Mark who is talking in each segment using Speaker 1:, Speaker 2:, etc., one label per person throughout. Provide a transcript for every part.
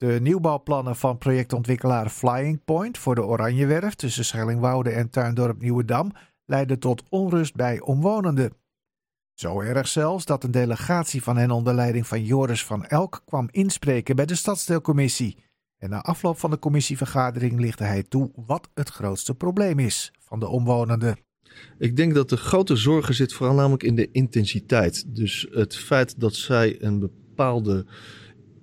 Speaker 1: De nieuwbouwplannen van projectontwikkelaar Flying Point voor de Oranjewerf tussen Schellingwoude en Tuindorp Nieuwedam leidden tot onrust bij omwonenden. Zo erg zelfs dat een delegatie van hen onder leiding van Joris van Elk kwam inspreken bij de stadsdeelcommissie. En na afloop van de commissievergadering lichtte hij toe wat het grootste probleem is van de omwonenden.
Speaker 2: Ik denk dat de grote zorgen zit vooral namelijk in de intensiteit. Dus het feit dat zij een bepaalde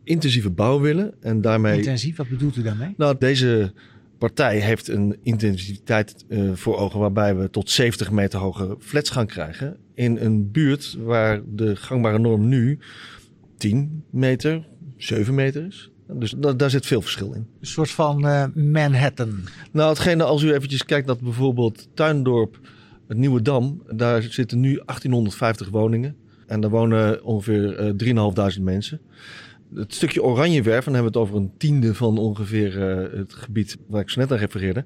Speaker 2: intensieve bouw willen en daarmee...
Speaker 1: Intensief, wat bedoelt u daarmee?
Speaker 2: Nou, deze partij heeft een intensiteit uh, voor ogen waarbij we tot 70 meter hoge flats gaan krijgen. In een buurt waar de gangbare norm nu 10 meter, 7 meter is. Dus da daar zit veel verschil in.
Speaker 1: Een soort van uh, Manhattan.
Speaker 2: Nou, hetgene als u eventjes kijkt naar bijvoorbeeld Tuindorp, het Nieuwe Dam. Daar zitten nu 1850 woningen. En daar wonen ongeveer uh, 3.500 mensen. Het stukje Oranjewerf, dan hebben we het over een tiende van ongeveer uh, het gebied waar ik zo net aan refereerde.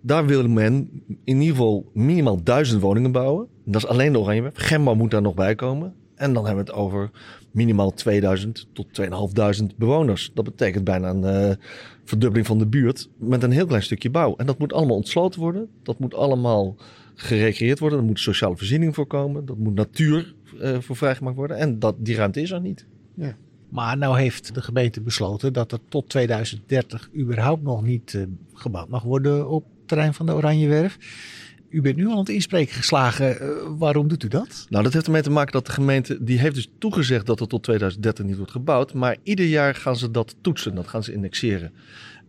Speaker 2: Daar wil men in ieder geval minimaal duizend woningen bouwen. Dat is alleen de Oranjewerf. Gemma moet daar nog bij komen. En dan hebben we het over minimaal 2000 tot 2500 bewoners. Dat betekent bijna een uh, verdubbeling van de buurt met een heel klein stukje bouw. En dat moet allemaal ontsloten worden. Dat moet allemaal gerecreëerd worden. Er moet sociale voorziening voorkomen. Dat moet natuur uh, voor vrijgemaakt worden. En dat, die ruimte is er niet.
Speaker 1: Ja. Maar nou heeft de gemeente besloten dat er tot 2030 überhaupt nog niet uh, gebouwd mag worden op het terrein van de Oranjewerf. U bent nu al aan het inspreken geslagen. Uh, waarom doet u dat?
Speaker 2: Nou, dat heeft ermee te maken dat de gemeente, die heeft dus toegezegd dat er tot 2030 niet wordt gebouwd. Maar ieder jaar gaan ze dat toetsen, dat gaan ze indexeren.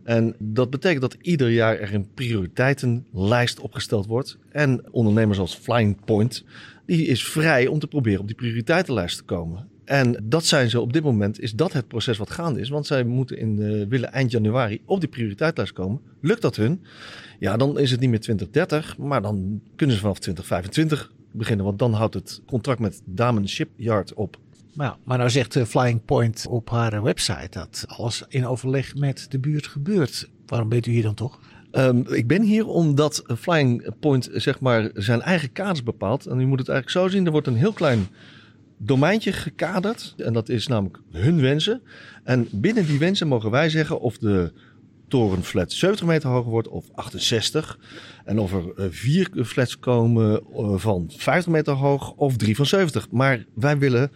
Speaker 2: En dat betekent dat ieder jaar er een prioriteitenlijst opgesteld wordt. En ondernemers als Flying Point, die is vrij om te proberen op die prioriteitenlijst te komen. En dat zijn ze op dit moment, is dat het proces wat gaande is. Want zij moeten in, uh, willen eind januari op die prioriteitslijst komen. Lukt dat hun? Ja, dan is het niet meer 2030, maar dan kunnen ze vanaf 2025 beginnen. Want dan houdt het contract met Damen Shipyard op.
Speaker 1: Maar, maar nou zegt uh, Flying Point op haar website dat alles in overleg met de buurt gebeurt. Waarom bent u hier dan toch?
Speaker 2: Um, ik ben hier omdat Flying Point zeg maar zijn eigen kaders bepaalt. En u moet het eigenlijk zo zien, er wordt een heel klein domeintje gekaderd. En dat is namelijk hun wensen. En binnen die wensen mogen wij zeggen of de torenflat 70 meter hoger wordt of 68. En of er vier flats komen van 50 meter hoog of drie van 70. Maar wij willen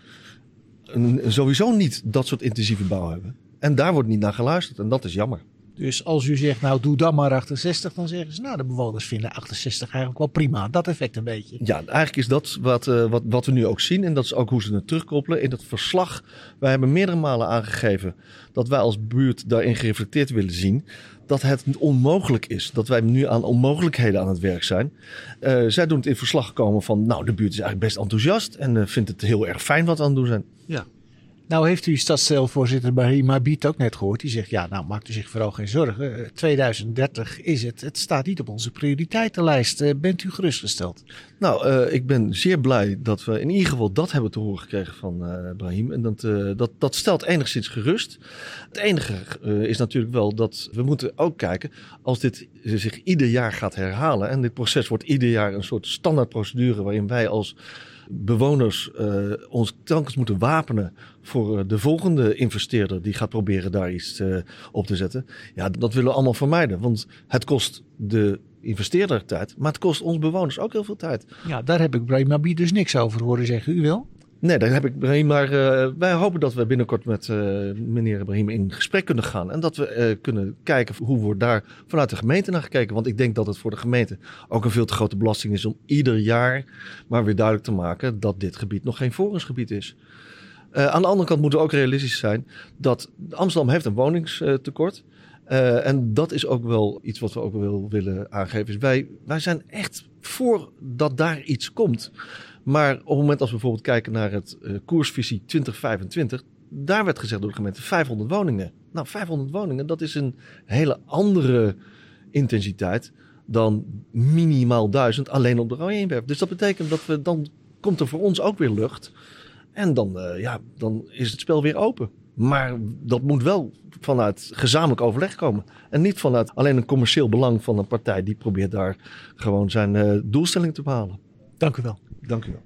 Speaker 2: sowieso niet dat soort intensieve bouw hebben. En daar wordt niet naar geluisterd en dat is jammer.
Speaker 1: Dus als u zegt, nou doe dan maar 68, dan zeggen ze, nou de bewoners vinden 68 eigenlijk wel prima. Dat effect een beetje.
Speaker 2: Ja, eigenlijk is dat wat, uh, wat, wat we nu ook zien en dat is ook hoe ze het terugkoppelen. In het verslag, wij hebben meerdere malen aangegeven dat wij als buurt daarin gereflecteerd willen zien. Dat het onmogelijk is, dat wij nu aan onmogelijkheden aan het werk zijn. Uh, zij doen het in verslag komen van, nou de buurt is eigenlijk best enthousiast en uh, vindt het heel erg fijn wat we aan het doen zijn.
Speaker 1: Ja, nou heeft u stadsdeelvoorzitter Bahima Biet ook net gehoord. Die zegt, ja, nou maakt u zich vooral geen zorgen. 2030 is het. Het staat niet op onze prioriteitenlijst. Uh, bent u gerustgesteld?
Speaker 2: Nou, uh, ik ben zeer blij dat we in ieder geval dat hebben te horen gekregen van uh, Brahim. En dat, dat, dat stelt enigszins gerust. Het enige is natuurlijk wel dat we moeten ook kijken... als dit zich ieder jaar gaat herhalen... en dit proces wordt ieder jaar een soort standaardprocedure... waarin wij als bewoners uh, ons telkens moeten wapenen voor uh, de volgende investeerder die gaat proberen daar iets uh, op te zetten. Ja, dat willen we allemaal vermijden. Want het kost de investeerder tijd, maar het kost ons bewoners ook heel veel tijd.
Speaker 1: Ja, daar heb ik Brahim Abi dus niks over horen zeggen. U wel?
Speaker 2: Nee, daar heb ik Brahim, maar uh, wij hopen dat we binnenkort met uh, meneer Brahim in gesprek kunnen gaan. En dat we uh, kunnen kijken hoe wordt daar vanuit de gemeente naar gekeken. Want ik denk dat het voor de gemeente ook een veel te grote belasting is om ieder jaar maar weer duidelijk te maken dat dit gebied nog geen forumsgebied is. aan de andere kant moeten we ook realistisch zijn dat Amsterdam heeft een woningstekort. En dat is ook wel iets wat we ook wel willen aangeven. Is wij, wij zijn echt voor dat daar iets komt. Maar op het moment als we bijvoorbeeld kijken naar het uh, koersvisie 2025, daar werd gezegd door de gemeente 500 woningen. Nou, 500 woningen, dat is een hele andere intensiteit dan minimaal 1000 alleen op de Royenwerf. Dus dat betekent dat we dan komt er voor ons ook weer lucht. En dan, uh, ja, dan is het spel weer open. Maar dat moet wel vanuit gezamenlijk overleg komen. En niet vanuit alleen een commercieel belang van een partij die probeert daar gewoon zijn uh, doelstelling te behalen.
Speaker 1: Dank u wel.
Speaker 2: Dank u wel.